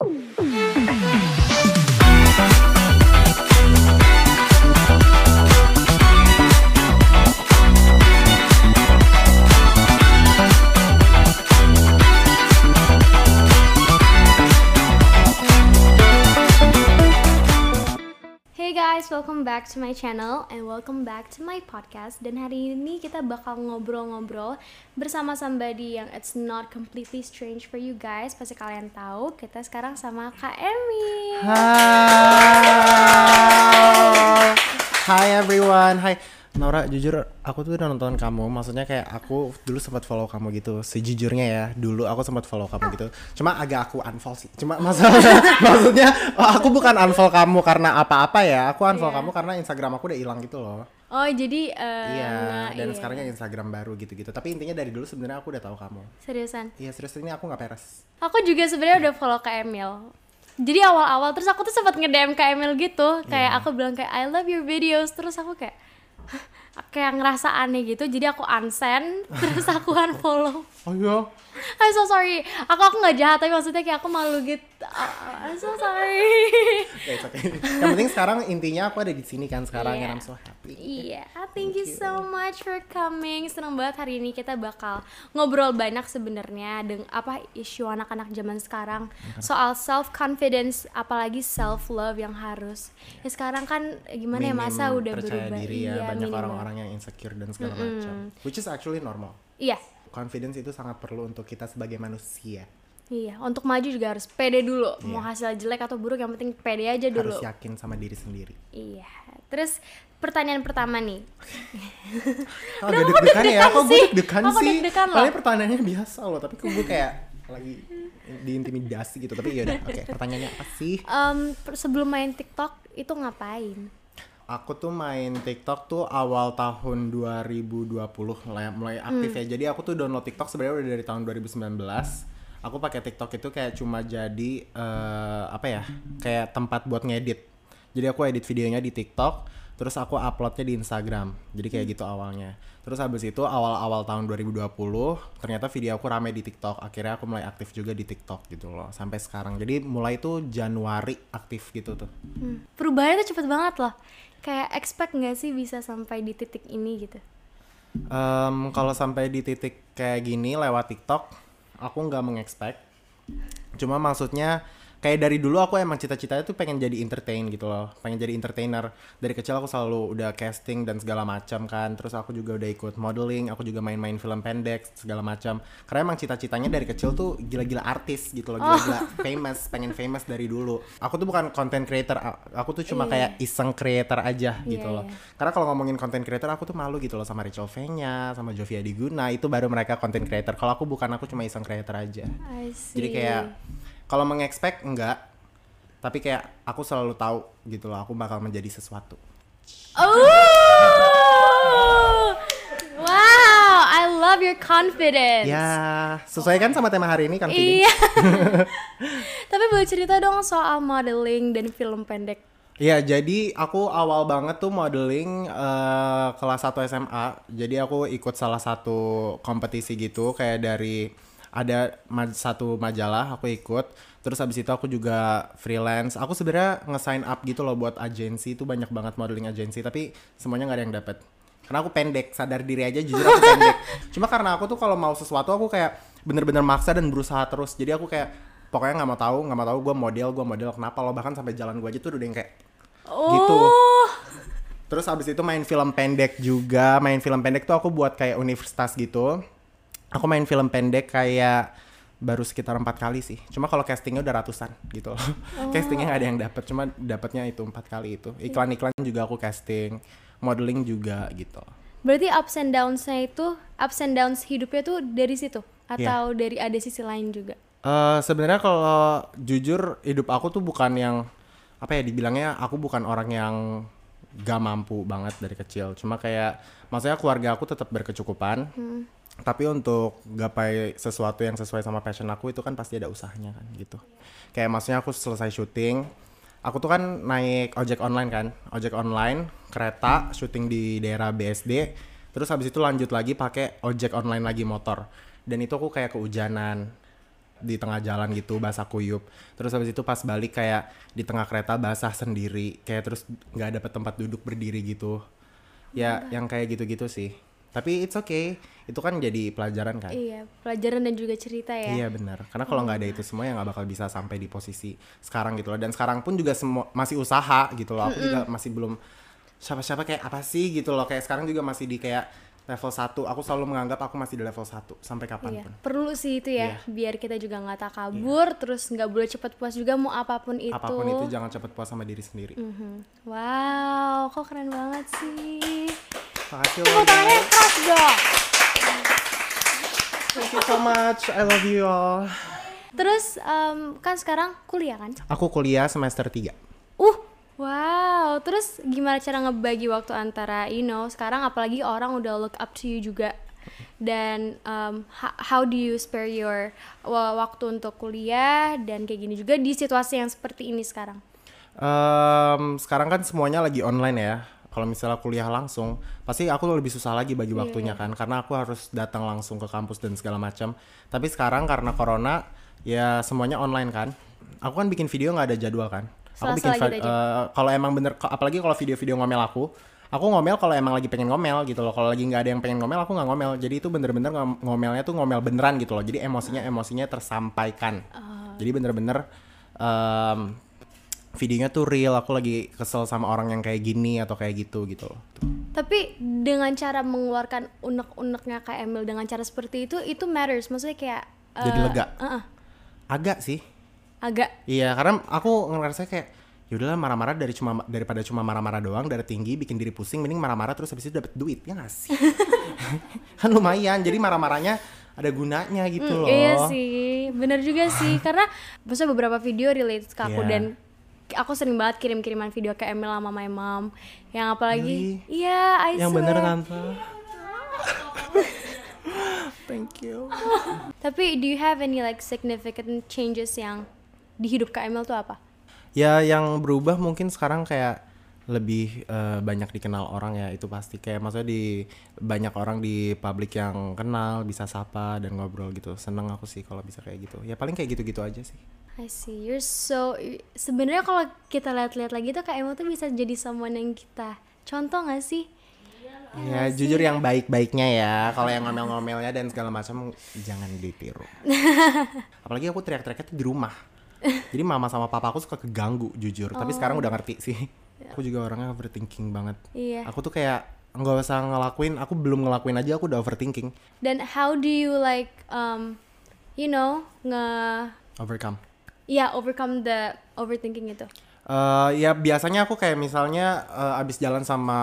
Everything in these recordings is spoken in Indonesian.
Hey welcome back to my channel and welcome back to my podcast. Dan hari ini kita bakal ngobrol-ngobrol bersama somebody yang it's not completely strange for you guys. Pasti kalian tahu, kita sekarang sama Kak Emi. Hai. Hai everyone. Hai. Nora, jujur aku tuh udah nonton kamu. Maksudnya kayak aku dulu sempat follow kamu gitu. Sejujurnya ya, dulu aku sempat follow kamu gitu. Cuma agak aku unfollow sih. Cuma masalahnya maksudnya oh, aku bukan unfollow kamu karena apa-apa ya. Aku unfollow Iya. kamu karena Instagram aku udah hilang gitu loh. Oh, jadi eh, iya, nah, dan iya. sekarang yang Instagram baru gitu-gitu. Tapi intinya dari dulu sebenarnya aku udah tahu kamu. seriusan. Iya, serius ini aku nggak peres. Aku juga sebenarnya udah follow Kak Emil. Jadi awal-awal terus aku tuh sempat nge-DM Kak Emil gitu, kayak Iya. aku bilang kayak I love your videos, terus aku kayak はい。Kayak ngerasa aneh gitu, jadi aku unsend, terus aku unfollow. Oh iya. I'm so sorry. Aku aku nggak jahat tapi maksudnya kayak aku malu gitu. Uh, I'm so sorry. Ya, it's okay. Yang penting sekarang intinya aku ada di sini kan sekarang Iya. and I'm so happy. Iya, thank you so much for coming. Seneng banget hari ini kita bakal ngobrol banyak sebenarnya dengan apa isu anak-anak zaman sekarang soal self confidence, apalagi self love yang harus. Ya sekarang kan gimana ya Minim masa udah berubah. diri ya iya, banyak minim orang-orang yang insecure dan segala macam which is actually normal. Iya. confidence itu sangat perlu untuk kita sebagai manusia Iya, untuk maju juga harus pede dulu. Mau hasil jelek atau buruk yang penting pede aja dulu. Iya. harus yakin sama diri sendiri Iya. Terus pertanyaan pertama nih. oh, kok deg-degan ya kok gue deg-degan sih loh. Paling pertanyaannya biasa loh tapi kok gue kayak lagi diintimidasi gitu tapi yaudah oke pertanyaannya apa sih per- sebelum main TikTok itu ngapain? Aku tuh main TikTok tuh awal tahun 2020 mulai mulai aktif Hmm. ya. Jadi aku tuh download TikTok sebenarnya udah dari tahun 2019 aku pakai TikTok itu kayak cuma jadi eh, apa ya kayak tempat buat ngedit. Jadi aku edit videonya di TikTok terus aku uploadnya di Instagram. Jadi kayak gitu awalnya. Terus habis itu awal-awal tahun 2020 ternyata video aku rame di TikTok. Akhirnya aku mulai aktif juga di TikTok gitu loh sampai sekarang. Jadi mulai tuh Januari aktif gitu tuh. Hmm. Perubahannya tuh cepet banget loh. Kayak expect nggak sih bisa sampai di titik ini gitu? Em, kalau sampai di titik kayak gini lewat TikTok, aku nggak mengexpect. Cuma maksudnya kayak dari dulu aku emang cita-citanya tuh pengen jadi entertain gitu loh, pengen jadi entertainer. Dari kecil aku selalu udah casting dan segala macam kan. Terus aku juga udah ikut modeling, aku juga main-main film pendek segala macam. Karena emang cita-citanya dari kecil tuh gila-gila artis gitu loh, gila-gila famous, pengen famous dari dulu. Aku tuh bukan content creator, aku tuh cuma kayak iseng creator aja gitu Iya, loh. iya. Karena kalau ngomongin content creator aku tuh malu gitu loh sama Rachel V-nya, sama Jovia Diguna, itu baru mereka content creator. Kalau aku bukan, aku cuma iseng creator aja. Jadi kayak kalau mengexpect enggak, tapi kayak aku selalu tahu gitu loh, aku bakal menjadi sesuatu. Oh, wow, I love your confidence. Ya, sesuai kan sama tema hari ini kan? Iya. Tapi boleh cerita dong soal modeling dan film pendek. Iya, jadi aku awal banget tuh modeling eh, kelas 1 SMA. Jadi aku ikut salah satu kompetisi gitu kayak dari ada ma- satu majalah aku ikut. Terus habis itu aku juga freelance. Aku sebenarnya nge-sign up gitu loh buat agensi itu banyak banget modeling agensi tapi semuanya nggak ada yang dapet. Karena aku pendek, sadar diri aja jujur aku pendek. Cuma karena aku tuh kalau mau sesuatu aku kayak bener-bener maksa dan berusaha terus. Jadi aku kayak pokoknya nggak mau tahu, nggak mau tahu gue model, gue model kenapa lo bahkan sampai jalan gue aja tuh udah yang kayak Oh. Gitu. Terus abis itu main film pendek juga. Main film pendek tuh aku buat kayak universitas gitu. Aku main film pendek kayak baru sekitar empat kali sih. Cuma kalau castingnya udah ratusan gitu loh. castingnya nggak ada yang dapet. Cuma dapetnya itu empat kali itu. Iklan-iklan juga aku casting. Modeling juga gitu. Berarti ups and downs-nya itu, ups and downs hidupnya tuh dari situ atau dari ada sisi lain juga? Eh sebenarnya kalau jujur hidup aku tuh bukan yang apa ya dibilangnya aku bukan orang yang gak mampu banget dari kecil cuma kayak maksudnya keluarga aku tetap berkecukupan tapi untuk gapai sesuatu yang sesuai sama passion aku itu kan pasti ada usahanya kan gitu. Kayak maksudnya aku selesai syuting aku tuh kan naik ojek online kan ojek online kereta syuting di daerah BSD terus habis itu lanjut lagi pakai ojek online lagi motor. Dan itu aku kayak kehujanan di tengah jalan gitu basah kuyup. Terus habis itu pas balik kayak di tengah kereta basah sendiri kayak terus nggak dapet tempat duduk berdiri gitu. Ya yang kayak gitu-gitu sih tapi it's okay itu kan jadi pelajaran kan Iya, pelajaran dan juga cerita ya. Iya benar, karena kalau nggak ada itu semua ya nggak bakal bisa sampai di posisi sekarang gitu loh. Dan sekarang pun juga semua masih usaha gitu loh. Aku juga masih belum siapa-siapa kayak apa sih gitu loh. Kayak sekarang juga masih di kayak level 1 Aku selalu menganggap aku masih di level 1 sampai Iya, kapan pun. perlu sih itu ya, biar kita juga nggak tak kabur, terus nggak boleh cepat puas juga mau apa pun itu. Apa pun itu jangan cepet puas sama diri sendiri. Mhm. Wow, kok keren banget sih. Makasih Tepuk tangannya keras dong. Thank you so much. I love you all. Terus em, kan sekarang kuliah kan? Aku kuliah semester 3. Uh, wow. Terus gimana cara ngebagi waktu antara, you know, sekarang apalagi orang udah look up to you juga. Dan um, ho- how do you spare your wa- waktu untuk kuliah dan kayak gini juga di situasi yang seperti ini sekarang? Em, sekarang kan semuanya lagi online ya. Kalau misalnya kuliah langsung, pasti aku lebih susah lagi bagi Iya, waktunya kan, karena aku harus datang langsung ke kampus dan segala macam. Tapi sekarang karena corona, ya semuanya online kan. Aku kan bikin video nggak ada jadwal kan. Aku Selasa bikin eh, kalau emang bener, apalagi kalau video-video ngomel aku, aku ngomel kalau emang lagi pengen ngomel gitu loh. Kalau lagi nggak ada yang pengen ngomel, aku nggak ngomel. Jadi itu bener-bener ngom- ngomelnya tuh ngomel beneran gitu loh. Jadi emosinya emosinya tersampaikan. Oh. Jadi bener-bener em, videonya tuh real aku lagi kesel sama orang yang kayak gini atau kayak gitu gitu. Tapi dengan cara mengeluarkan unek-uneknya Kak Emil dengan cara seperti itu, itu matters. Maksudnya kayak... Jadi eh, lega. uh-uh, Agak sih. agak Iya, karena aku ngerasa kayak yaudahlah marah-marah dari cuma daripada cuma marah-marah doang dari tinggi bikin diri pusing mending marah-marah terus habis itu dapat duit ya nggak sih kan lumayan jadi marah-marahnya ada gunanya gitu Hmm, loh Iya sih, bener juga sih. Karena maksudnya beberapa video relate ke aku Iya. dan aku sering banget kirim-kiriman video ke Emil sama my mom. Yang apalagi, Really? iya, I yang swear. bener tante thank you Tapi do you have any like significant changes yang di hidup Kak Emil tuh apa? ya yang berubah mungkin sekarang kayak lebih eh, banyak dikenal orang ya itu pasti kayak maksudnya di banyak orang di publik yang kenal bisa sapa dan ngobrol gitu seneng aku sih kalau bisa kayak gitu ya paling kayak gitu-gitu aja sih I see, you're so sebenarnya kalau kita lihat-lihat lagi tuh Kak Emil tuh bisa jadi someone yang kita contoh gak sih? Ya jujur yang baik-baiknya ya. Kalau yang ngomel-ngomelnya dan segala macam jangan ditiru. Apalagi aku teriak-teriaknya tuh di rumah. Jadi mama sama papa aku suka keganggu jujur. Tapi sekarang udah ngerti sih. Aku juga orangnya overthinking banget. Iya. Aku tuh kayak nggak usah ngelakuin. Aku belum ngelakuin aja aku udah overthinking. Dan how do you like um you know nge Overcome. Ya overcome the overthinking itu? Eh ya biasanya aku kayak misalnya eh, abis jalan sama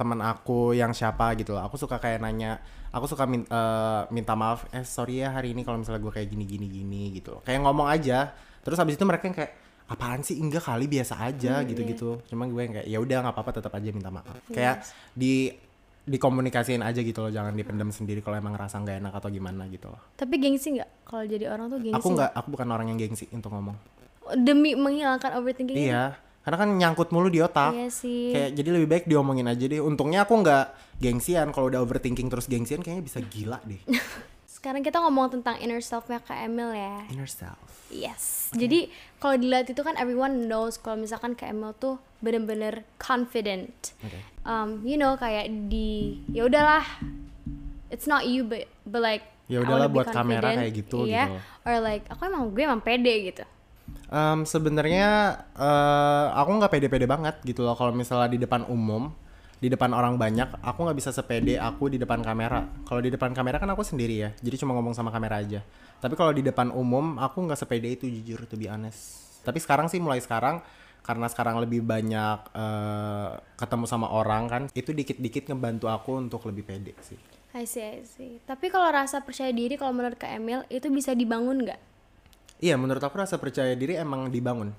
teman aku yang siapa gitu loh. Aku suka kayak nanya, aku suka min- eh, minta maaf, eh sorry ya hari ini kalau misalnya gue kayak gini gini gini gitu loh. Kayak ngomong aja. Terus abis itu mereka yang kayak apaan sih enggak kali biasa aja gitu-gitu. Cuma gue yang kayak ya udah nggak apa-apa tetap aja minta maaf. Kayak di dikomunikasiin aja gitu loh, jangan dipendam sendiri kalau emang ngerasa nggak enak atau gimana gitu loh. Tapi gengsi nggak? Kalau jadi orang tuh gengsi Aku nggak, aku bukan orang yang gengsi untuk ngomong. Demi menghilangkan overthinking? Iya, karena kan nyangkut mulu di otak. Iya sih. kayak jadi lebih baik diomongin aja deh untungnya aku nggak gengsian kalau udah overthinking terus gengsian kayaknya bisa gila deh Sekarang kita ngomong tentang inner self-nya Kak Emil ya. inner self Yes. Jadi kalau dilihat itu kan everyone knows kalau misalkan Kak Emil tuh bener-bener confident. Oke. Um, you know kayak di ya udahlah it's not you but but like Ya udahlah buat kamera kayak gitu, iya. gitu. Or like aku emang gue emang pede gitu. Em, sebenarnya eh, aku nggak pede-pede banget gitu loh kalau misalnya di depan umum di depan orang banyak aku nggak bisa sepede aku di depan kamera kalau di depan kamera kan aku sendiri ya jadi cuma ngomong sama kamera aja tapi kalau di depan umum aku nggak sepede itu jujur to be honest tapi sekarang sih mulai sekarang karena sekarang lebih banyak eh, ketemu sama orang kan itu dikit-dikit ngebantu aku untuk lebih pede sih I see, I see. Tapi kalau rasa percaya diri kalau menurut Kak Emil itu bisa dibangun nggak? Iya, menurut aku rasa percaya diri emang dibangun.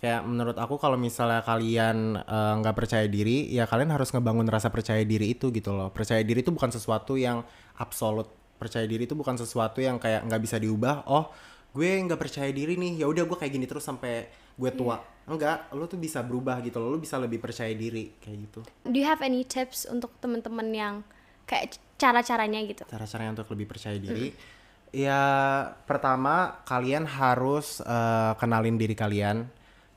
Kayak menurut aku kalau misalnya kalian eh, nggak percaya diri, ya kalian harus ngebangun rasa percaya diri itu gitu loh. Percaya diri itu bukan sesuatu yang absolut. Percaya diri itu bukan sesuatu yang kayak nggak bisa diubah. Oh, gue nggak percaya diri nih. Ya udah gue kayak gini terus sampai gue tua. Enggak, lo tuh bisa berubah gitu. Lo bisa lebih percaya diri kayak gitu. Do you have any tips untuk teman-teman yang kayak cara-caranya gitu? Cara-caranya untuk lebih percaya diri. Ya pertama kalian harus eh, kenalin diri kalian.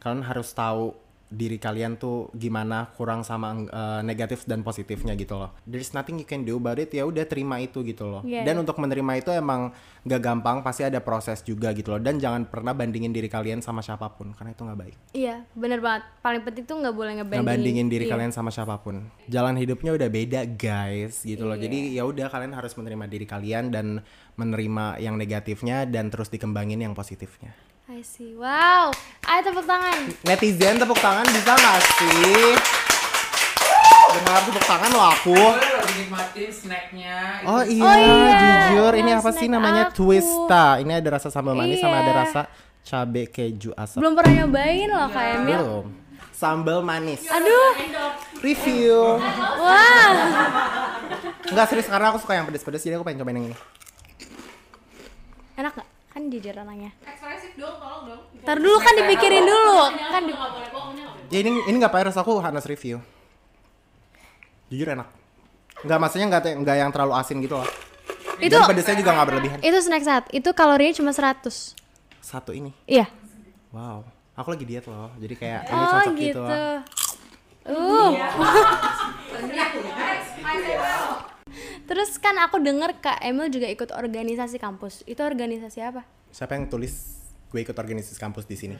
Kalian harus tahu diri kalian tuh gimana kurang sama eh, negatif dan positifnya gitu loh. There's nothing you can do about it. Ya udah terima itu gitu loh. Yeah, dan yeah. untuk menerima itu emang gak gampang. Pasti ada proses juga gitu loh. Dan jangan pernah bandingin diri kalian sama siapa pun karena itu nggak baik. Iya, bener banget. Paling penting tuh nggak boleh ngebandingin. ngebandingin diri Iya. kalian sama siapa pun. Jalan hidupnya udah beda, guys, gitu loh. Iya. Jadi ya udah kalian harus menerima diri kalian dan menerima yang negatifnya dan terus dikembangin yang positifnya. I see. Wow. Ayo tepuk tangan. Netizen tepuk tangan bisa gak sih? Dengar tepuk tangan aku. Loh snacknya. Oh iya, Oh iya, jujur ini apa sih namanya aku. twista. Ini ada rasa sambal manis sama ada Iya. rasa cabe keju asap. Belum pernah nyobain loh Kak Emil. Belum. Sambal manis. Aduh. Review. Wah. Enggak serius karena aku suka yang pedes-pedes jadi aku pengen cobain yang ini. Enak gak? Kan jujur orangnya. Ekspresif dong, tolong dong. Ntar dulu kan dipikirin dulu. Kan di... Ini. Ya ini ini nggak payah aku Hanas review. Jujur enak. Nggak maksudnya nggak te- nggak yang terlalu asin gitu loh. Itu Dan pedesnya juga nggak berlebihan. itu snack saat. Itu kalorinya cuma 100. Satu ini. Iya. Wow. Aku lagi diet loh. Jadi kayak ini Oh cocok gitu. gitu. Uh. Terus kan aku denger Kak Emil juga ikut organisasi kampus. Itu organisasi apa? Siapa yang tulis gue ikut organisasi kampus di sini?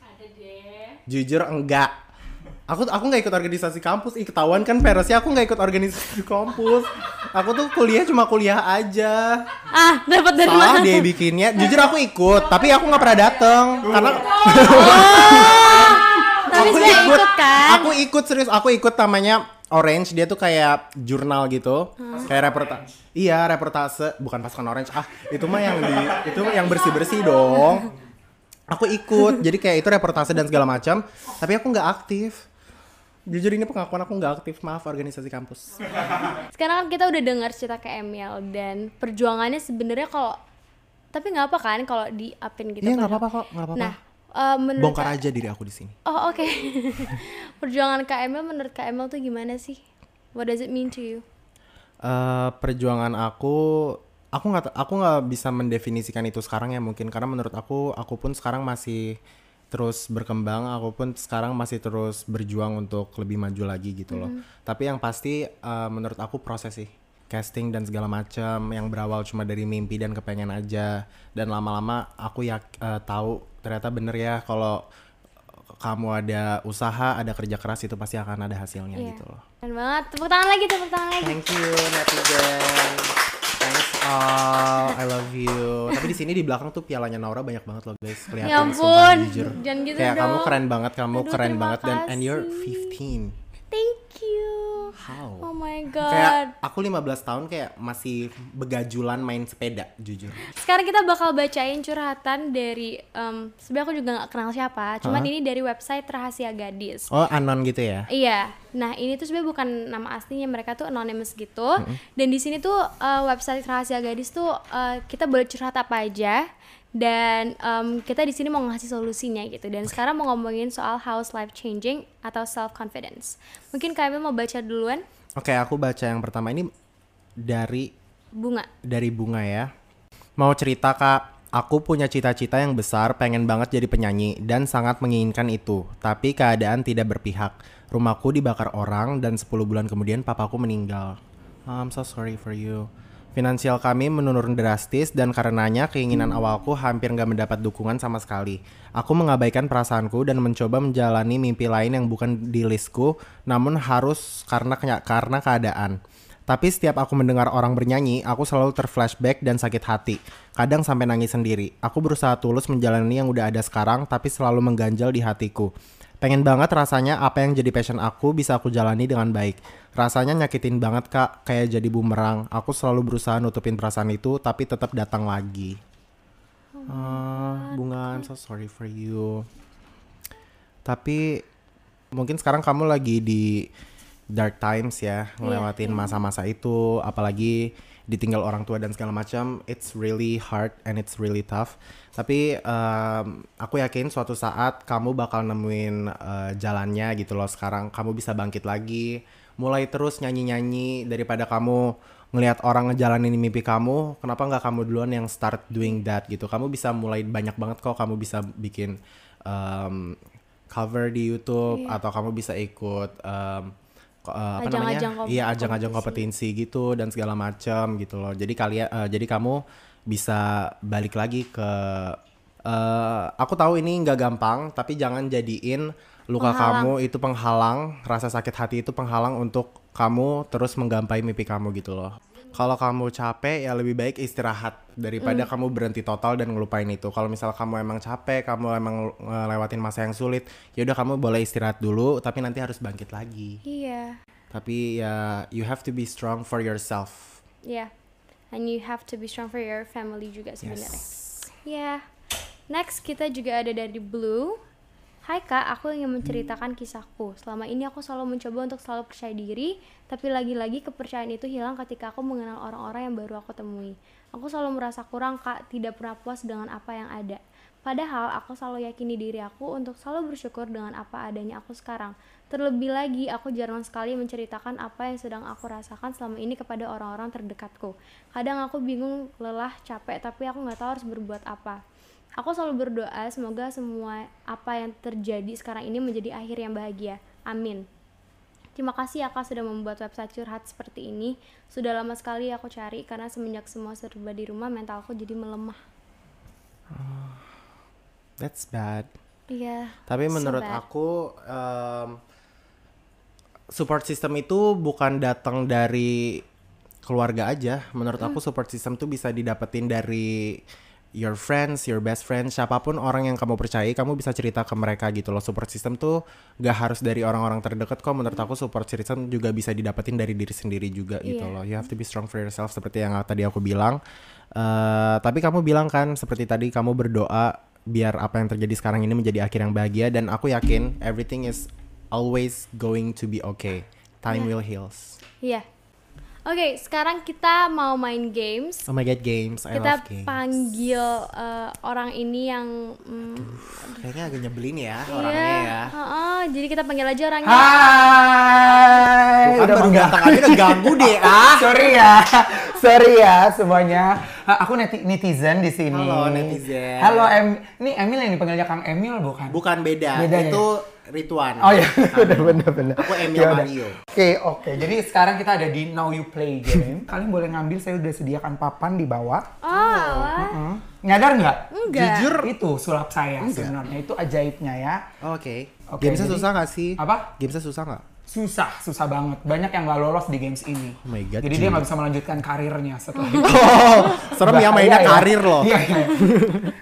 Ada deh. Jujur enggak. Aku aku nggak ikut organisasi kampus. Ih ketahuan kan Peresnya aku nggak ikut organisasi kampus. Aku tuh kuliah cuma kuliah aja. Ah, dapat dari Salah mana? dia bikinnya. Jujur aku ikut, tapi aku nggak pernah dateng karena Tapi saya ikut kan. Aku ikut serius, aku ikut namanya Orange. Dia tuh kayak jurnal gitu, kayak reportase. Iya, reportase, bukan pasukan Orange. Ah, itu mah yang di itu yang bersih-bersih dong. Aku ikut, jadi kayak itu reportase dan segala macam, tapi aku nggak aktif. Jujur ini pengakuan aku nggak aktif, maaf organisasi kampus. Sekarang kan kita udah dengar cerita ke Emil dan perjuangannya sebenarnya kalau tapi nggak apa kan kalau di upin gitu. Iya nggak kan? apa-apa kok, nggak apa-apa. Nah, eh, menurut Bongkar aja diri aku di sini. Oh oke. Perjuangan Kak Emil menurut Kak Emil tuh gimana sih? What does it mean to you? eh perjuangan aku aku nggak aku nggak bisa mendefinisikan itu sekarang ya mungkin karena menurut aku aku pun sekarang masih terus berkembang aku pun sekarang masih terus berjuang untuk lebih maju lagi gitu loh tapi yang pasti eh, menurut aku proses sih casting dan segala macam yang berawal cuma dari mimpi dan kepengen aja dan lama-lama aku ya tahu ternyata bener ya kalau kamu ada usaha ada kerja keras itu pasti akan ada hasilnya Iya. gitu loh Keren banget. Tepuk tangan lagi, tepuk tangan lagi. Thank you netizen. Thanks all. I love you. Tapi di sini di belakang tuh pialanya Naura banyak banget loh guys. Kelihatan Ya sumpah, ampun. jujur. Jangan gitu Kayak kamu dong. keren banget, kamu Aduh, keren banget dan and you're kasih. 15. Thank you. How? Oh my Kayak god. aku 15 tahun kayak masih begajulan main sepeda, jujur. Sekarang kita bakal bacain curhatan dari em sebenarnya aku juga nggak kenal siapa, cuman Hah? ini dari website Rahasia Gadis. Oh, anon gitu ya? Iya, nah ini tuh sebenarnya bukan nama aslinya mereka tuh anonymous gitu. Dan di sini tuh eh, website rahasia gadis tuh eh, kita boleh curhat apa aja dan em, kita di sini mau ngasih solusinya gitu. Dan sekarang mau ngomongin soal house life changing atau self confidence. Mungkin kalian mau baca duluan, Oke, aku baca yang pertama ini dari bunga. dari bunga ya. Mau cerita kak, aku punya cita-cita yang besar, pengen banget jadi penyanyi dan sangat menginginkan itu. Tapi keadaan tidak berpihak. Rumahku dibakar orang dan 10 bulan kemudian papaku meninggal. I'm so sorry for you. Finansial kami menurun drastis dan karenanya keinginan awalku hampir nggak mendapat dukungan sama sekali. Aku mengabaikan perasaanku dan mencoba menjalani mimpi lain yang bukan di listku, namun harus karena karena keadaan. Tapi setiap aku mendengar orang bernyanyi, aku selalu terflashback dan sakit hati. Kadang sampai nangis sendiri. Aku berusaha tulus menjalani yang udah ada sekarang, tapi selalu mengganjal di hatiku. Pengen banget rasanya apa yang jadi passion aku bisa aku jalani dengan baik. Rasanya nyakitin banget kak, kayak jadi bumerang. Aku selalu berusaha nutupin perasaan itu, tapi tetap datang lagi. Ah, bunga, I'm so sorry for you. Tapi mungkin sekarang kamu lagi di dark times ya, ngelewatin masa-masa itu, apalagi ditinggal orang tua dan segala macam. It's really hard and it's really tough. Tapi em, aku yakin suatu saat kamu bakal nemuin eh, jalannya gitu loh. Sekarang kamu bisa bangkit lagi, mulai terus nyanyi-nyanyi daripada kamu ngelihat orang ngejalanin mimpi kamu, kenapa nggak kamu duluan yang start doing that gitu? Kamu bisa mulai banyak banget kok. Kamu bisa bikin um, cover di YouTube atau kamu bisa ikut um, uh, apa namanya? Iya ajang-ajang kompetisi gitu dan segala macam gitu loh. Jadi kalian, eh, jadi kamu bisa balik lagi ke eh aku tahu ini nggak gampang, tapi jangan jadiin luka Penghalang. kamu itu penghalang, rasa sakit hati itu penghalang untuk kamu terus menggapai mimpi kamu gitu loh. Kalau kamu capek ya lebih baik istirahat daripada Mm. kamu berhenti total dan ngelupain itu. Kalau misal kamu emang capek, kamu emang ngelewatin masa yang sulit, ya udah kamu boleh istirahat dulu, tapi nanti harus bangkit lagi. Iya. Tapi ya you have to be strong for yourself. Iya. And you have to be strong for your family juga sebenarnya. Ya. Next kita juga ada dari Blue. Hai kak, aku ingin menceritakan kisahku. Selama ini aku selalu mencoba untuk selalu percaya diri, tapi lagi-lagi kepercayaan itu hilang ketika aku mengenal orang-orang yang baru aku temui. Aku selalu merasa kurang kak, tidak pernah puas dengan apa yang ada. Padahal aku selalu yakini diri aku untuk selalu bersyukur dengan apa adanya aku sekarang. Terlebih lagi, aku jarang sekali menceritakan apa yang sedang aku rasakan selama ini kepada orang-orang terdekatku. Kadang aku bingung, lelah, capek, tapi aku nggak tahu harus berbuat apa. Aku selalu berdoa semoga semua apa yang terjadi sekarang ini menjadi akhir yang bahagia. Amin. Terima kasih ya kak sudah membuat website curhat seperti ini. Sudah lama sekali aku cari karena semenjak semua serba di rumah mentalku jadi melemah. That's bad. Iya. Tapi so menurut bad. aku em, support system itu bukan datang dari keluarga aja. Menurut Hmm. aku support system tuh bisa didapetin dari your friends, your best friends, siapa pun orang yang kamu percayai, kamu bisa cerita ke mereka gitu loh. Support system tuh gak harus dari orang-orang terdekat kok. Menurut aku support system juga bisa didapetin dari diri sendiri juga gitu Iya. loh. You have to be strong for yourself seperti yang tadi aku bilang. Eh, tapi kamu bilang kan seperti tadi kamu berdoa biar apa yang terjadi sekarang ini menjadi akhir yang bahagia dan aku yakin everything is always going to be okay. Time Iya. will heals. Iya. Oke, sekarang kita mau main games. Oh my god, games. I kita love games. panggil eh, orang ini yang mm, Kayaknya agak nyebelin ya iya, orangnya ya. heeh, jadi kita panggil aja orangnya. Hai, Tuh kan baru manggil- datang aja udah ganggu deh ah. Sorry ya, sorry ya semuanya. Aku neti- netizen di sini. Halo, netizen. Halo Em, ini Emil yang dipanggilnya Kang Emil bukan? Bukan beda, Beda ya? Itu Rituan. Oh iya, bener bener bener. Aku Emil Ya udah. Mario. Oke oke, jadi sekarang kita ada di Now You Play Game. Kalian boleh ngambil, saya udah sediakan papan di bawah. Oh, wah. Hmm. Nyadar nggak? enggak. Jujur. Itu sulap saya sebenarnya, itu ajaibnya ya. Oke. Oke, Gamesnya jadi- susah gak sih? Apa? Gamesnya susah gak? Susah, susah banget. Banyak yang nggak lolos di games ini. Oh my God, Jadi dia nggak bisa melanjutkan karirnya setelah itu. Oh, serem ya mainnya ya. karir loh. Iya, iya.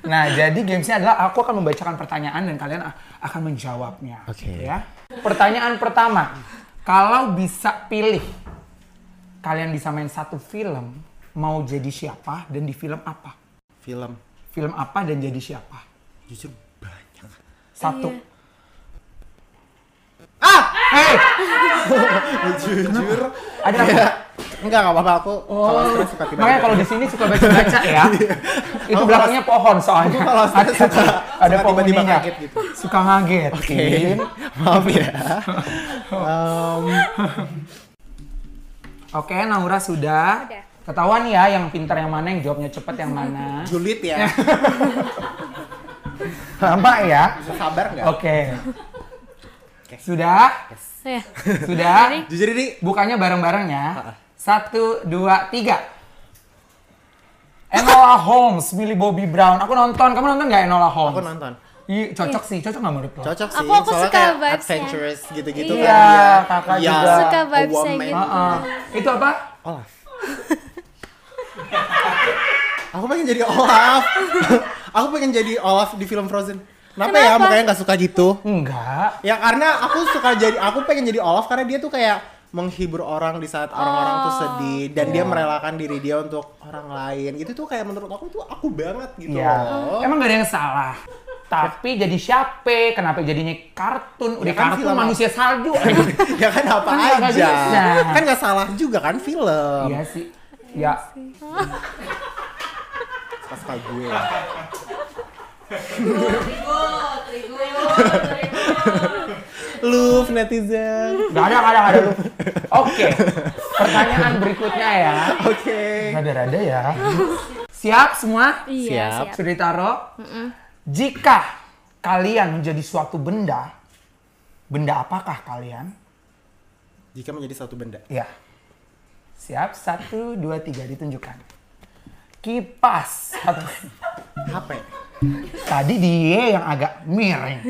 Nah, jadi gamesnya adalah aku akan membacakan pertanyaan dan kalian akan menjawabnya. Oke. Ya. Pertanyaan pertama, kalau bisa pilih, kalian bisa main satu film, mau jadi siapa dan di film apa? Film. Film apa dan jadi siapa? Jujur banyak. Satu. Iya. Hei, Jujur. ada apa? Enggak, enggak apa-apa aku. Kalau stres suka tiba Makanya kalau di sini suka baca-baca ya. Itu Aku belakangnya pohon soalnya. Aku kalau stres suka- ada suka tiba-tiba kaget gitu. Suka ngaget. Oke. Kin. Maaf ya. Em, Oke, Naura sudah. Udah. Ketahuan ya yang pintar yang mana, yang jawabnya cepat yang mana. julid ya. Lama ya. Bisa sabar nggak? Oke. Sudah? Ya. Sudah? Jujur ini Bukanya bareng-bareng ya. Satu, dua, tiga. Enola Holmes, milih Bobby Brown. Aku nonton. Kamu nonton nggak Enola Holmes? aku nonton. Iya, cocok sih. Cocok nggak menurut lo? Cocok sih, Aku- aku soalnya suka kayak adventurous gitu-gitu Iya, kan dia. kakak Iya, juga. Suka vibes-nya gitu. Heeh. Itu apa? Olaf. aku pengen jadi Olaf. aku pengen jadi Olaf di film Frozen. Kenapa, ya Kenapa? mukanya nggak suka gitu? Enggak. Ya karena aku suka jadi, aku pengen jadi Olaf karena dia tuh kayak menghibur orang di saat orang-orang tuh sedih dan dia merelakan diri dia untuk orang lain. Itu tuh kayak menurut aku tuh aku banget gitu Iya. loh. Emang gak ada yang salah. Tapi jadi siapa? Kenapa jadinya kartun? Udah Ya kan kartun film manusia salju. ya kan apa Kan aja. bisa. Kan nggak salah juga kan film. iya sih. Ya. Suka gue. Ribut, ribut, ribut. Love netizen. Gak ada, gak ada, gak ada lu. Oke. Pertanyaan berikutnya ya. Oke. Rada-rada ya. Siap semua? Iya, Siap. siap. Sudah ditaruh? Jika kalian menjadi suatu benda, benda apakah kalian? Jika menjadi satu benda. Ya. Siap, satu, dua, tiga, ditunjukkan. Kipas. Satu. HP. Tadi dia yang agak miring.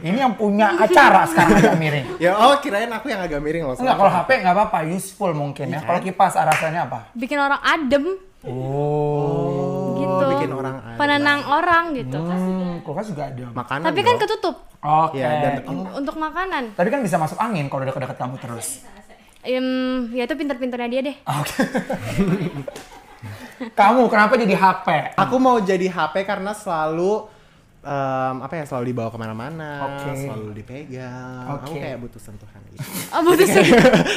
Ini yang punya acara sekarang agak miring. Ya oh kirain aku yang agak miring loh. Enggak, kalau HP nggak apa-apa, useful mungkin ya. Kalau kipas rasanya apa? Bikin orang adem Oh. gitu. bikin orang adem. Penenang orang gitu. Hmm, kulkas juga ada. Makanan. Tapi kan bro. ketutup Oke. Ya, dan- oh. untuk makanan. Tadi kan bisa masuk angin kalau udah dekat-dekat kamu terus. Em, ya itu pinter-pinternya dia deh. Oke. kamu kenapa jadi HP? Aku mau jadi HP karena selalu em, apa ya selalu dibawa ke mana-mana, Oke. selalu dipegang. Aku Oke. kayak butuh sentuhan gitu. Oh, butuh sih.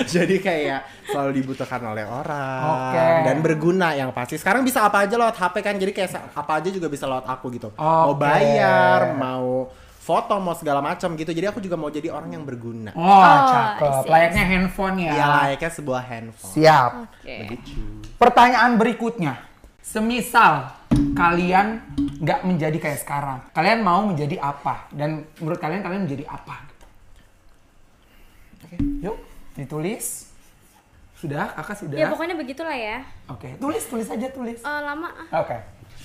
jadi kayak selalu dibutuhkan oleh orang Oke. dan berguna yang pasti. Sekarang bisa apa aja lewat HP kan, jadi kayak apa aja juga bisa lewat aku gitu. Mau Oke. bayar, mau foto, mau segala macam gitu. Jadi aku juga mau jadi orang yang berguna. Oh, Oh, cakep. Layaknya handphone ya. Ya layaknya sebuah handphone. Siap. Oke. Begitu. Pertanyaan berikutnya. Semisal kalian nggak menjadi kayak sekarang, kalian mau menjadi apa? Dan menurut kalian kalian menjadi apa? Oke, yuk ditulis. Sudah, kakak sudah. Ya pokoknya begitulah ya. Oke, tulis, tulis aja tulis. Eh, lama. ah. Oke.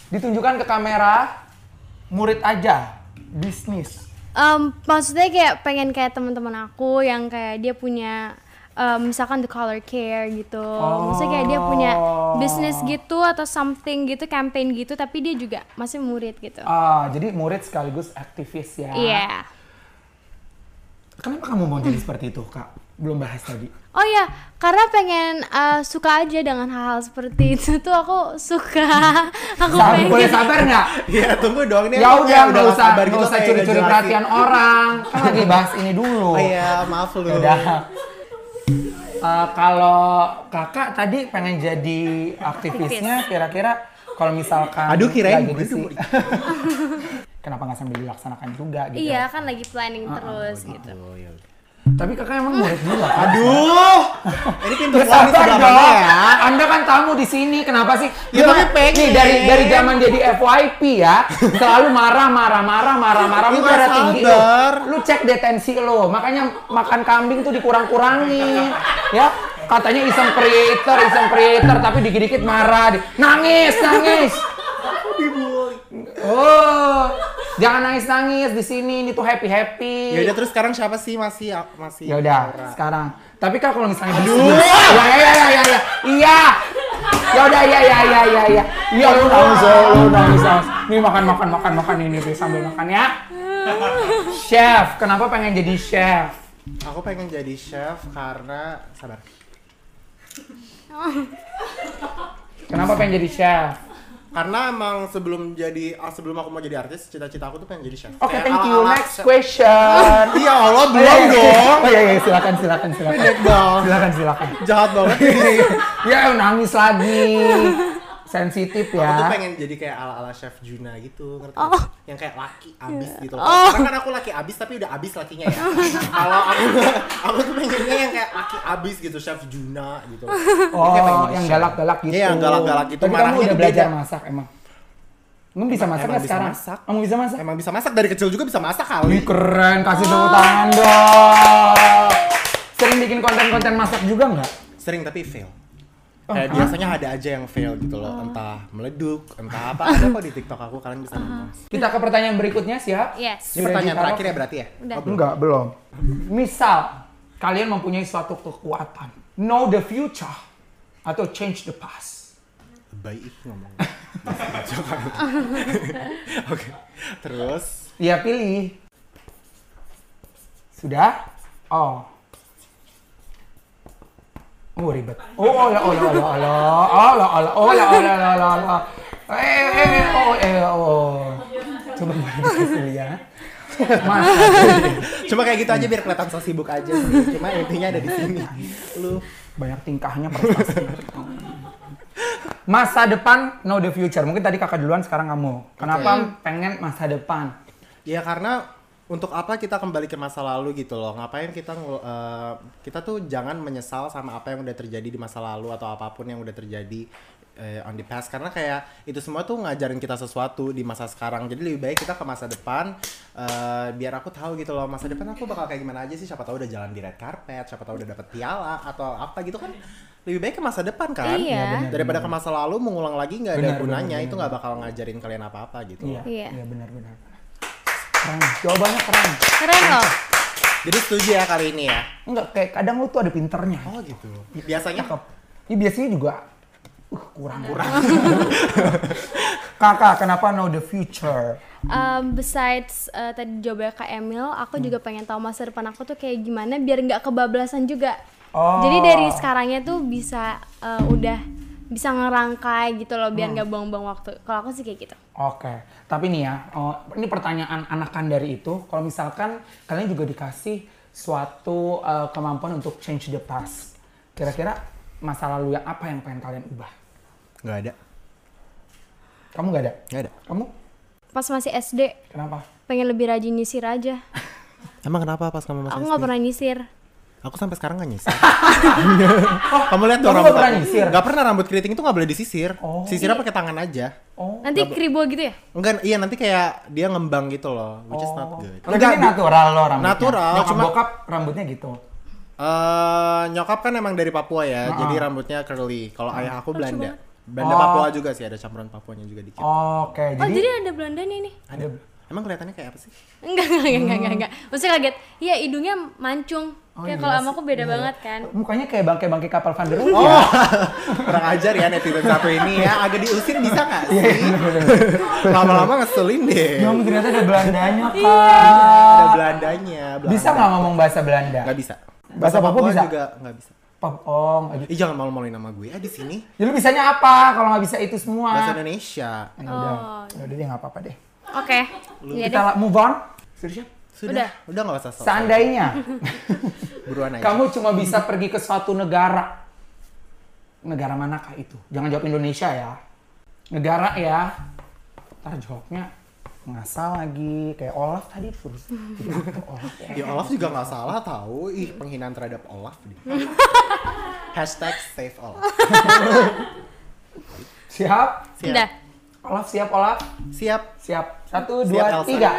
Ditunjukkan ke kamera, murid aja, bisnis. Em, maksudnya kayak pengen kayak teman-teman aku yang kayak dia punya em, misalkan the color care gitu. Maksudnya kayak dia punya bisnis gitu atau something gitu, campaign gitu tapi dia juga masih murid gitu. Ah, jadi murid sekaligus aktivis ya. Iya. Kenapa kamu mau jadi seperti itu, Kak? Belum bahas tadi. Oh ya, karena pengen eh, suka aja dengan hal-hal seperti itu tuh aku suka. aku Sabar, boleh pengen. sabar nggak? Ya tunggu dong nih. Ya aku udah, nggak usah, sabar gitu usah curi-curi perhatian orang. Kan lagi bahas ini dulu. Oh iya, maaf lu. Udah. Eh, kalau kakak tadi pengen jadi aktivisnya, kira-kira kalau misalkan Aduh, kirain sih. Kenapa nggak sambil dilaksanakan juga gitu? Iya kan lagi planning terus gitu. Oh, iya. Tapi kakak emang murid juga kan? Aduh. Ini pintu Ya, sabar sebelah dong. mana ya? Anda kan tamu di sini, kenapa sih? Ya, tapi pengen. Nih dari dari zaman jadi FYP ya, selalu marah marah marah marah marah. Lu Ya, darah tinggi lu. Lu cek detensi lo, makanya makan kambing tuh dikurang-kurangin, ya. Katanya iseng creator, iseng creator, tapi dikit-dikit marah, nangis, nangis. Oh, jangan nangis-nangis di sini, ini tuh happy happy. Ya udah terus sekarang siapa sih masih masih Ya udah, sekarang. Tapi kan kalau misalnya Aduh. bisnis- ya ya ya ya ya ya. Iya. Ya udah ya ya ya ya ya. Iya lu nangis lu nangis. nangis. Nih makan makan makan makan ini nih sambil makan ya. Chef, kenapa pengen jadi chef? Aku pengen jadi chef karena sabar. Kenapa pengen jadi chef? Karena emang sebelum jadi ah, sebelum aku mau jadi artis, cita-cita aku tuh pengen jadi chef. Oke, Kayak thank you. Next question. Iya Allah belum iya, iya. dong. Oh iya iya silakan silakan silakan. Silakan silakan. Jahat banget ini. Ya nangis lagi. Sensitif Aku tuh ya. pengen jadi kayak ala-ala chef Juna gitu, ngerti? Oh. Yang kayak laki abis gitu. loh. Oh. Karena kan aku laki abis tapi udah abis lakinya ya. Kalau aku aku tuh pengennya yang kayak laki abis gitu, chef Juna gitu. Oh, yang chef. galak-galak gitu. Iya, yang galak-galak gitu. Tapi kamu Marahnya udah belajar beda. masak emang? Kamu bisa Emang- masak emang nggak bisa sekarang? masak. Kamu bisa masak? Emang bisa masak dari kecil juga bisa masak kali. keren, kasih tepuk tangan dong. Sering bikin konten-konten masak juga nggak? Sering tapi fail. Oh, Kayak hah? biasanya ada aja yang fail gitu loh, entah meleduk, entah apa. Ada kok di TikTok aku kalian bisa nonton. Kita ke pertanyaan berikutnya siap? Yes. Ini pertanyaan terakhir ya berarti ya? Udah. Oh, belum. Enggak, belum. Misal, kalian mempunyai suatu kekuatan. Know the future. Atau change the past. Baik itu ngomong. Oke. Terus Iya, pilih. Sudah? Oh. Oh, ribet. Oh, olah, olah, olah, olah. Olah, olah, olah, olah, olah, olah, olah. Eh, eh, oh, eh, oh. Coba ya. Mas, cuma kayak gitu aja biar kelihatan so sibuk aja sih. Cuma intinya ada di sini. Lu banyak tingkahnya prestasi. Masa depan, know the future. Mungkin tadi kakak duluan, sekarang kamu. Kenapa pengen masa depan? ya karena untuk apa kita kembali ke masa lalu gitu loh ngapain kita ngel- eh, kita tuh jangan menyesal sama apa yang udah terjadi di masa lalu atau apa pun yang udah terjadi eh, on the past karena kayak itu semua tuh ngajarin kita sesuatu di masa sekarang jadi lebih baik kita ke masa depan eh, biar aku tahu gitu loh masa depan aku bakal kayak gimana aja sih siapa tahu udah jalan di red carpet siapa tahu udah dapet piala atau apa gitu kan lebih baik ke masa depan kan Iya. daripada ke masa lalu mengulang lagi nggak ada Benar, gunanya benar, itu nggak bakal ngajarin kalian apa-apa gitu Iya. Iya. iya benar-benar. Keren, jawabannya keren. Keren loh. jadi setuju ya kali ini ya Enggak, kayak kadang lu tuh ada pinternya. oh gitu biasanya Cakep. Ini biasanya juga uh, kurang kurang. Kakak, kenapa know the future? Um, besides uh, tadi jawabannya Kak Emil, aku Hmm. juga pengen tahu masa depan aku tuh kayak gimana biar nggak kebablasan juga. Oh. Jadi dari sekarangnya tuh bisa uh, udah bisa ngerangkai gitu loh Hmm. biar nggak buang-buang waktu. Kalau aku sih kayak gitu. Oke, tapi nih ya, oh, ini pertanyaan anakan dari itu. Kalau misalkan kalian juga dikasih suatu uh, kemampuan untuk change the past, kira-kira masa lalu yang apa yang pengen kalian ubah? nggak ada Kamu nggak ada? nggak ada Kamu? Pas masih SD Kenapa? pengen lebih rajin nyisir aja. emang kenapa pas kamu masih aku SD? nggak pernah nyisir. Aku sampai sekarang nggak nyisir kamu lihat tuh kamu rambut nggak pernah nyisir? nggak pernah rambut keriting itu nggak boleh disisir Oh. sisirnya pakai tangan aja Oh. Nanti kribo gitu ya? enggak iya nanti kayak dia ngembang gitu loh which is not Oh. good ini natural loh rambutnya. Natural, Nyokap cuma- bokap rambutnya gitu. Eh, nyokap kan emang dari Papua ya, Ah. jadi rambutnya curly. Kalau ayah aku Belanda. Belanda Oh. Papua juga sih, ada campuran Papuanya juga dikit. Oke, Oh jadi, jadi ada Belandanya nih? Ada. Emang kelihatannya kayak apa sih? Enggak, enggak, enggak, enggak, enggak, enggak. Maksudnya kaget, iya hidungnya mancung. Oh, kayak iya kalau sama aku beda Iya. banget kan. mukanya kayak bangke-bangke kapal Van der Oh, ya. kurang ajar ya netizen satu ini ya. Agak diusir bisa nggak Iya, sih? Lama-lama ngeselin deh. Ya ternyata ada Belandanya, Kak. Ada Belandanya. Belanda. Bisa nggak ngomong bahasa Belanda? Nggak bisa. Bahasa Papua bisa? juga nggak bisa. Pop, oh. Ih jangan malu-maluin nama gue. Ah di sini Ya lu bisanya apa kalau nggak bisa itu semua? bahasa Indonesia. Ya udah, Oh. ya udah deh nggak apa-apa deh. Oke. Iya Kita move on. Sudah. Sudah, udah nggak usah. Seandainya buruan aja. kamu cuma bisa pergi ke suatu negara, negara manakah itu? Jangan jawab Indonesia ya. Negara ya. Ntar jawabnya ngasal lagi kayak Olaf tadi gitu, Olaf ya. Ya Olaf juga nggak salah tahu. Ih penghinaan terhadap Olaf. Hashtag save Olaf. Siap? Siap. Udah. Olaf siap Olaf? Siap. Siap. Satu, Siap, dua, Elsa. tiga.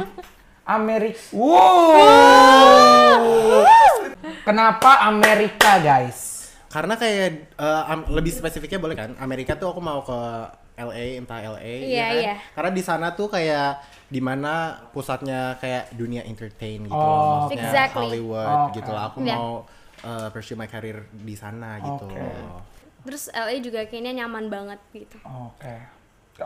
Amerika. Wow. Kenapa Amerika, guys? Karena kayak am- lebih spesifiknya boleh kan? Amerika tuh aku mau ke LA, entah LA, Iya, ya kan? iya. Karena di sana tuh kayak di mana pusatnya kayak dunia entertain gitu Oh, loh, maksudnya Exactly. Hollywood Oke. gitu lah. Aku Iya. mau eh, pursue my career di sana gitu. Loh. Terus LA juga kayaknya nyaman banget gitu. Oke.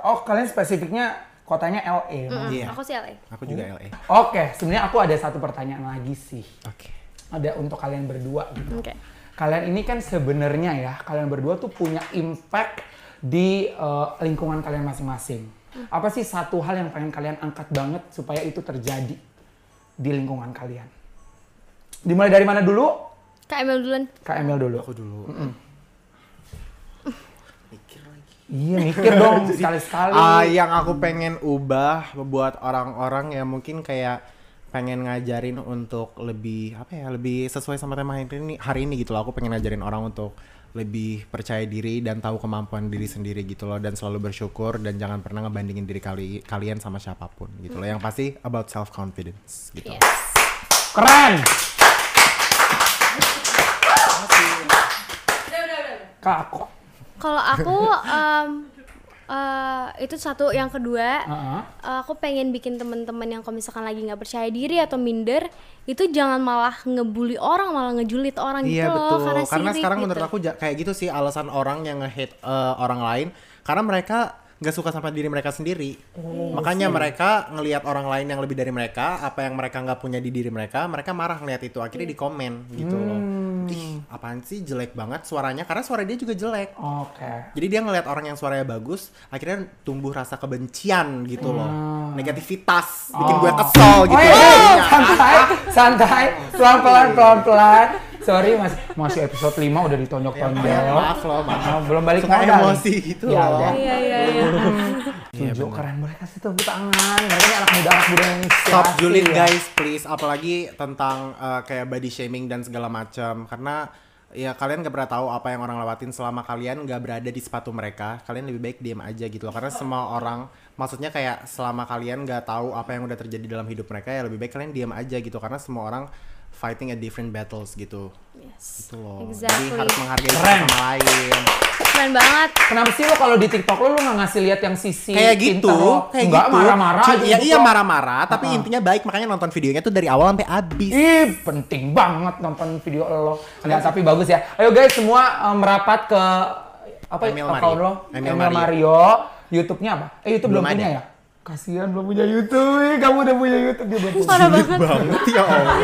Oh, kalian spesifiknya kotanya LA. Mm, Iya. Aku sih LA. Aku juga LA. Oke, sebenarnya aku ada satu pertanyaan lagi sih. Oke. Ada untuk kalian berdua gitu. Oke. Kalian ini kan sebenarnya ya, kalian berdua tuh punya impact di eh, lingkungan kalian masing-masing. Apa sih satu hal yang pengen kalian angkat banget supaya itu terjadi di lingkungan kalian? Dimulai dari mana dulu? Kak Emil duluan. Kak Emil dulu. Aku dulu. Mikir lagi. Iya mikir dong sekali-sekali. Ah, yang aku pengen ubah buat orang-orang yang mungkin kayak pengen ngajarin untuk lebih apa ya lebih sesuai sama tema hari ini hari ini gitu loh aku pengen ngajarin orang untuk lebih percaya diri dan tahu kemampuan diri sendiri gitu loh dan selalu bersyukur dan jangan pernah ngebandingin diri kali kalian sama siapa pun gitu loh yang pasti about self confidence gitu Yes. Keren. Kak aku. Kalau aku em, eh, itu satu, yang kedua Heeh. eh, aku pengen bikin teman-teman yang kalau misalkan lagi nggak percaya diri atau minder itu jangan malah ngebully orang malah ngejulit orang Iya gitu loh betul. karena, Karena sirik sekarang gitu. menurut aku kayak gitu sih alasan orang yang nge-hate eh, orang lain karena mereka nggak suka sama diri mereka sendiri. Oh, Makanya mereka ngelihat orang lain yang lebih dari mereka, apa yang mereka nggak punya di diri mereka, mereka marah ngelihat itu. Akhirnya di komen gitu loh. Hmm. Ih, apaan sih jelek banget suaranya karena suara dia juga jelek. Oke. Jadi dia ngelihat orang yang suaranya bagus, akhirnya tumbuh rasa kebencian gitu loh. Negativitas, bikin gue Oh. kesel gitu. Oh, iya, iya. santai, santai, pelan-pelan, pelan-pelan. Sorry mas, masih episode 5 udah ditonjok-tonjok. Ya, maaf loh, maaf. Oh, belum balik Suka modal. emosi gitu ya, loh. udah. Iya iya iya. Setuju, keren. Boleh kasih tepuk tangan. Mereka ini anak muda, anak muda yang Stop julid ya. guys, please. Apalagi tentang uh, kayak body shaming dan segala macam. Karena ya kalian gak pernah tahu apa yang orang lewatin selama kalian gak berada di sepatu mereka. Kalian lebih baik diam aja gitu loh. Karena semua orang, maksudnya kayak selama kalian gak tahu apa yang udah terjadi dalam hidup mereka ya lebih baik kalian diam aja gitu. Karena semua orang fighting a different battles gitu. Yes. Gitu loh. Exactly. Jadi harus menghargai Keren. sama lain. Keren banget. Kenapa sih lo kalau di TikTok lo lo nggak ngasih lihat yang sisi kayak gitu, lo? kayak Enggak, gitu. marah-marah Ya hidup iya lo. marah-marah, tapi Uh-uh. intinya baik makanya nonton videonya tuh dari awal sampai habis. Ih, penting banget nonton video lo. Nggak, tapi bagus ya. Ayo guys semua um, merapat ke apa Emil account Mario. lo? Emil Emil Mario. Mario. YouTube-nya apa? Eh, YouTube belum, Belum punya ada. ya? Kasihan belum punya YouTube. Kamu udah punya YouTube dia belum punya. Parah banget. banget ya Allah.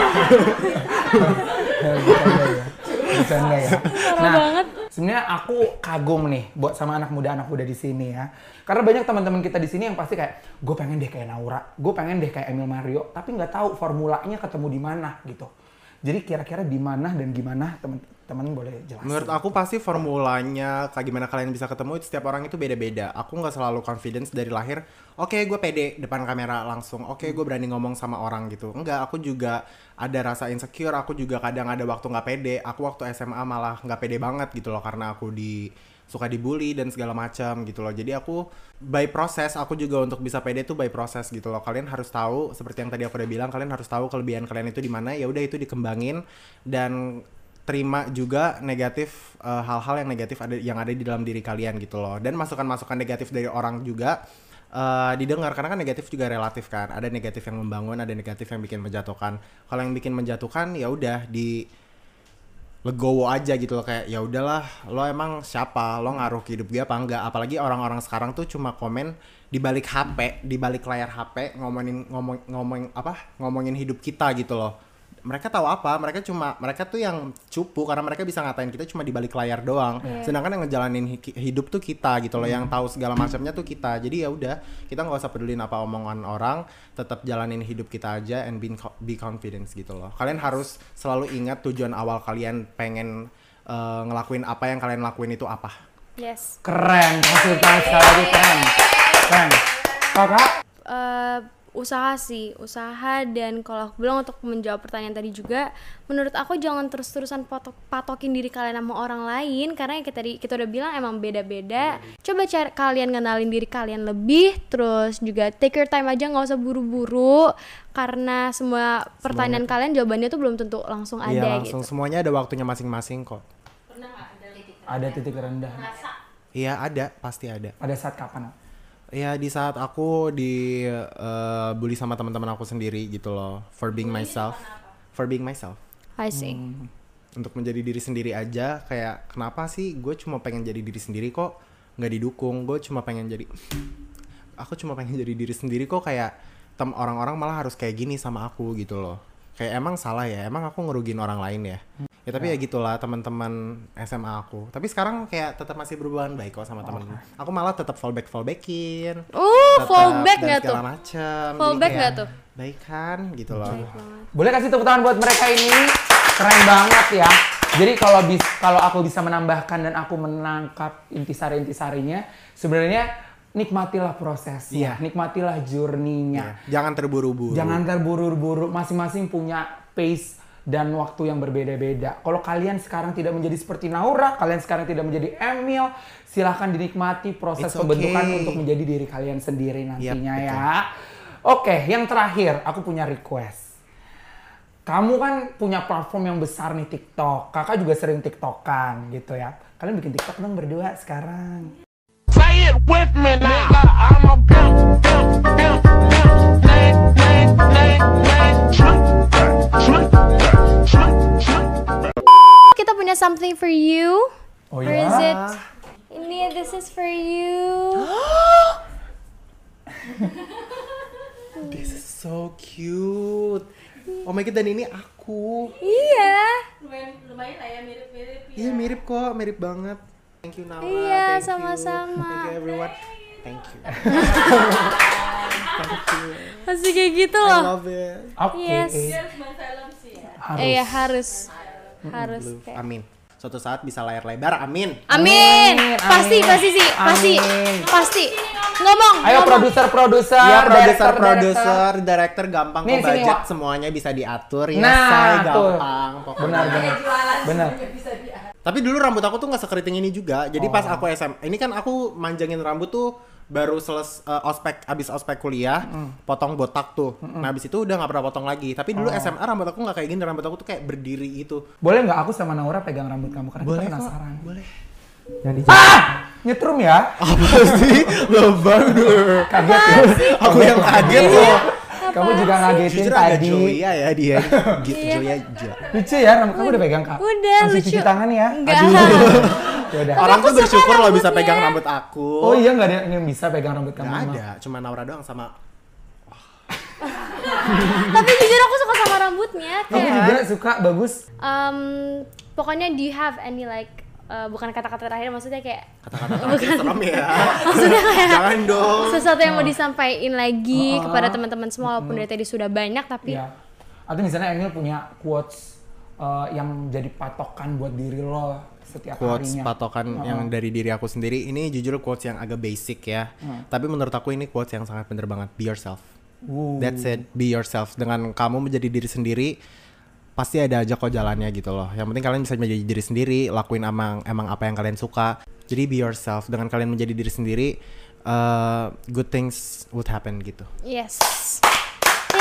Bercanda ya. Ya. Nah, banget. sebenarnya aku kagum nih buat sama anak muda anak muda di sini ya. Karena banyak teman-teman kita di sini yang pasti kayak gue pengen deh kayak Naura, gue pengen deh kayak Emil Mario, tapi nggak tahu formulanya ketemu di mana gitu. Jadi kira-kira di mana dan gimana teman-teman boleh jelasin. Menurut aku pasti formulanya kayak gimana kalian bisa ketemu itu setiap orang itu beda-beda. Aku nggak selalu confidence dari lahir. Oke, gue pede depan kamera langsung. Oke, gue berani ngomong sama orang gitu. Enggak, aku juga ada rasa insecure. Aku juga kadang ada waktu nggak pede. Aku waktu SMA malah nggak pede banget gitu loh karena aku di suka dibully dan segala macam gitu loh. Jadi aku by proses aku juga untuk bisa pede tuh by proses gitu loh. Kalian harus tahu seperti yang tadi aku udah bilang, kalian harus tahu kelebihan kalian itu di mana. Ya udah itu dikembangin dan terima juga negatif eh, hal-hal yang negatif ada yang ada di dalam diri kalian gitu loh. Dan masukan-masukan negatif dari orang juga eh, didengar karena kan negatif juga relatif kan. Ada negatif yang membangun, ada negatif yang bikin menjatuhkan. Kalau yang bikin menjatuhkan ya udah di legowo aja gitu loh kayak ya udahlah lo emang siapa lo ngaruh hidup gue apa enggak apalagi orang-orang sekarang tuh cuma komen di balik HP di balik layar HP ngomongin ngomong ngomong apa ngomongin hidup kita gitu loh mereka tahu apa mereka cuma mereka tuh yang cupu karena mereka bisa ngatain kita cuma di balik layar doang Iya. sedangkan yang ngejalanin hi- hidup tuh kita gitu loh yang tahu segala macamnya tuh kita jadi ya udah kita nggak usah pedulin apa omongan orang tetap jalanin hidup kita aja and be, be confidence gitu loh kalian harus selalu ingat tujuan awal kalian pengen eh, ngelakuin apa yang kalian lakuin itu apa Yes. Keren, kasih tangan sekali lagi keren. Keren. Kakak, eh usaha sih, usaha. Dan kalau aku bilang untuk menjawab pertanyaan tadi juga, menurut aku jangan terus-terusan patok, patokin diri kalian sama orang lain. Karena yang kita tadi kita udah bilang emang beda-beda. Coba cari kalian kenalin diri kalian lebih, terus juga take your time aja nggak usah buru-buru. Karena semua pertanyaan kalian jawabannya tuh belum tentu langsung ada iya langsung gitu. semuanya ada waktunya masing-masing kok. Ada titik rendah. iya ada. Pasti ada. Pada saat kapan? Ya di saat aku di eh, bully sama teman-teman aku sendiri gitu loh. For being myself, for being myself, I see. untuk menjadi diri sendiri aja kayak kenapa sih gue cuma pengen jadi diri sendiri kok nggak didukung? Gue cuma pengen jadi aku cuma pengen jadi diri sendiri kok kayak tem orang-orang malah harus kayak gini sama aku gitu loh. Kayak emang salah ya emang aku ngerugiin orang lain ya ya tapi ya gitulah teman-teman SMA aku tapi sekarang kayak tetap masih berhubungan baik kok sama teman-teman aku malah tetap fallback fallbackin Uh, fallback nggak tuh? macem Jadi Fallback nggak tuh? baik kan gitu loh Boleh kasih tepuk tangan buat mereka ini? Keren banget ya. Jadi kalau bis kalau aku bisa menambahkan dan aku menangkap intisari-intisarinya, sebenarnya nikmatilah prosesnya, Iya. nikmatilah journey-nya. Iya, jangan terburu-buru Jangan terburu-buru, masing-masing punya pace dan waktu yang berbeda-beda. Kalau kalian sekarang tidak menjadi seperti Naura, kalian sekarang tidak menjadi Emil, silahkan dinikmati proses It's pembentukan okay. untuk menjadi diri kalian sendiri nantinya betul. ya. Oke, yang terakhir aku punya request. Kamu kan punya platform yang besar nih TikTok. Kakak juga sering TikTokan gitu ya. Kalian bikin TikTok dong berdua sekarang. Say it with me now. Nigga, I'm a pimp, pimp, pimp, pimp. Kita punya something for you. Oh Or ya? is it? Ini this is for you. this is so cute oh my god dan ini aku iya. lumayan lumayan lah ya mirip-mirip ya. iya mirip kok mirip banget thank you Naura Iya, thank you. sama-sama. thank you everyone thank you Masih kayak gitu I loh. love it Oke. Yes. Harus film sih ya. Harus. Eh ya harus. harus kayak Amin. Suatu saat bisa layar lebar, amin. Amin. Amin, Pasti, amin. pasti sih, pasti, Amin. pasti. Ngomong. Ayo ngomong. produser-produser, Ya director, produser director. produser, director gampang Nih, kok sini, budget semuanya bisa diatur ya Nah, say tuh. gampang pokoknya. Benar, benar. Benar. Tapi dulu rambut aku tuh nggak sekeriting ini juga. Jadi pas Oh. aku SM, ini kan aku manjangin rambut tuh baru seles eh, ospek abis ospek kuliah, potong botak tuh. Nah abis itu udah nggak pernah potong lagi. Tapi Oh. dulu SMA rambut aku nggak kayak gini, rambut aku tuh kayak berdiri gitu. Boleh nggak aku sama Naura pegang rambut kamu karena kita kok, penasaran. boleh. Yang di ah! Nyetrum ya? Apa sih? Deh. Kaget ya? Aku yang kaget loh. Kamu juga ngagetin Jujur tadi. Julia ya dia. Gitu Iya. Julia. Lucu ya, rambut kamu udah pegang kak? Udah, Masih lucu. cuci tangan ya? Enggak. Ya udah. Orang tuh bersyukur loh bisa pegang rambut aku. Oh iya nggak ada yang bisa pegang rambut kamu? Nggak Emang? ada, cuma Naura doang sama Tapi jujur aku suka sama rambutnya. Kamu Kayak, juga suka bagus. um, pokoknya do you have any like uh, bukan kata-kata terakhir maksudnya kayak kata-kata terakhir serem ya. maksudnya kayak Jangan dong. sesuatu yang mau disampaikan lagi kepada teman-teman semua walaupun dari tadi sudah banyak tapi Iya. Atau misalnya Emil punya quotes uh, yang jadi patokan buat diri lo setiap quotes harinya. patokan yang dari diri aku sendiri ini jujur quotes yang agak basic ya. Tapi menurut aku ini quotes yang sangat bener banget be yourself. Wuh. that's it be yourself. Dengan kamu menjadi diri sendiri pasti ada aja kok jalannya gitu loh. Yang penting kalian bisa menjadi diri sendiri lakuin emang emang apa yang kalian suka. Jadi be yourself. Dengan kalian menjadi diri sendiri uh, good things would happen gitu. Yes.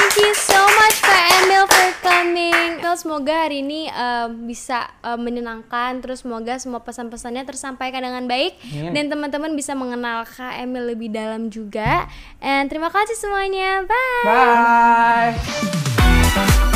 Thank you so much Kak Emil for coming. Semoga hari ini uh, bisa uh, menyenangkan terus semoga semua pesan-pesannya tersampaikan dengan baik Amin. dan teman-teman bisa mengenal Kak Emil lebih dalam juga. And terima kasih semuanya. Bye. Bye.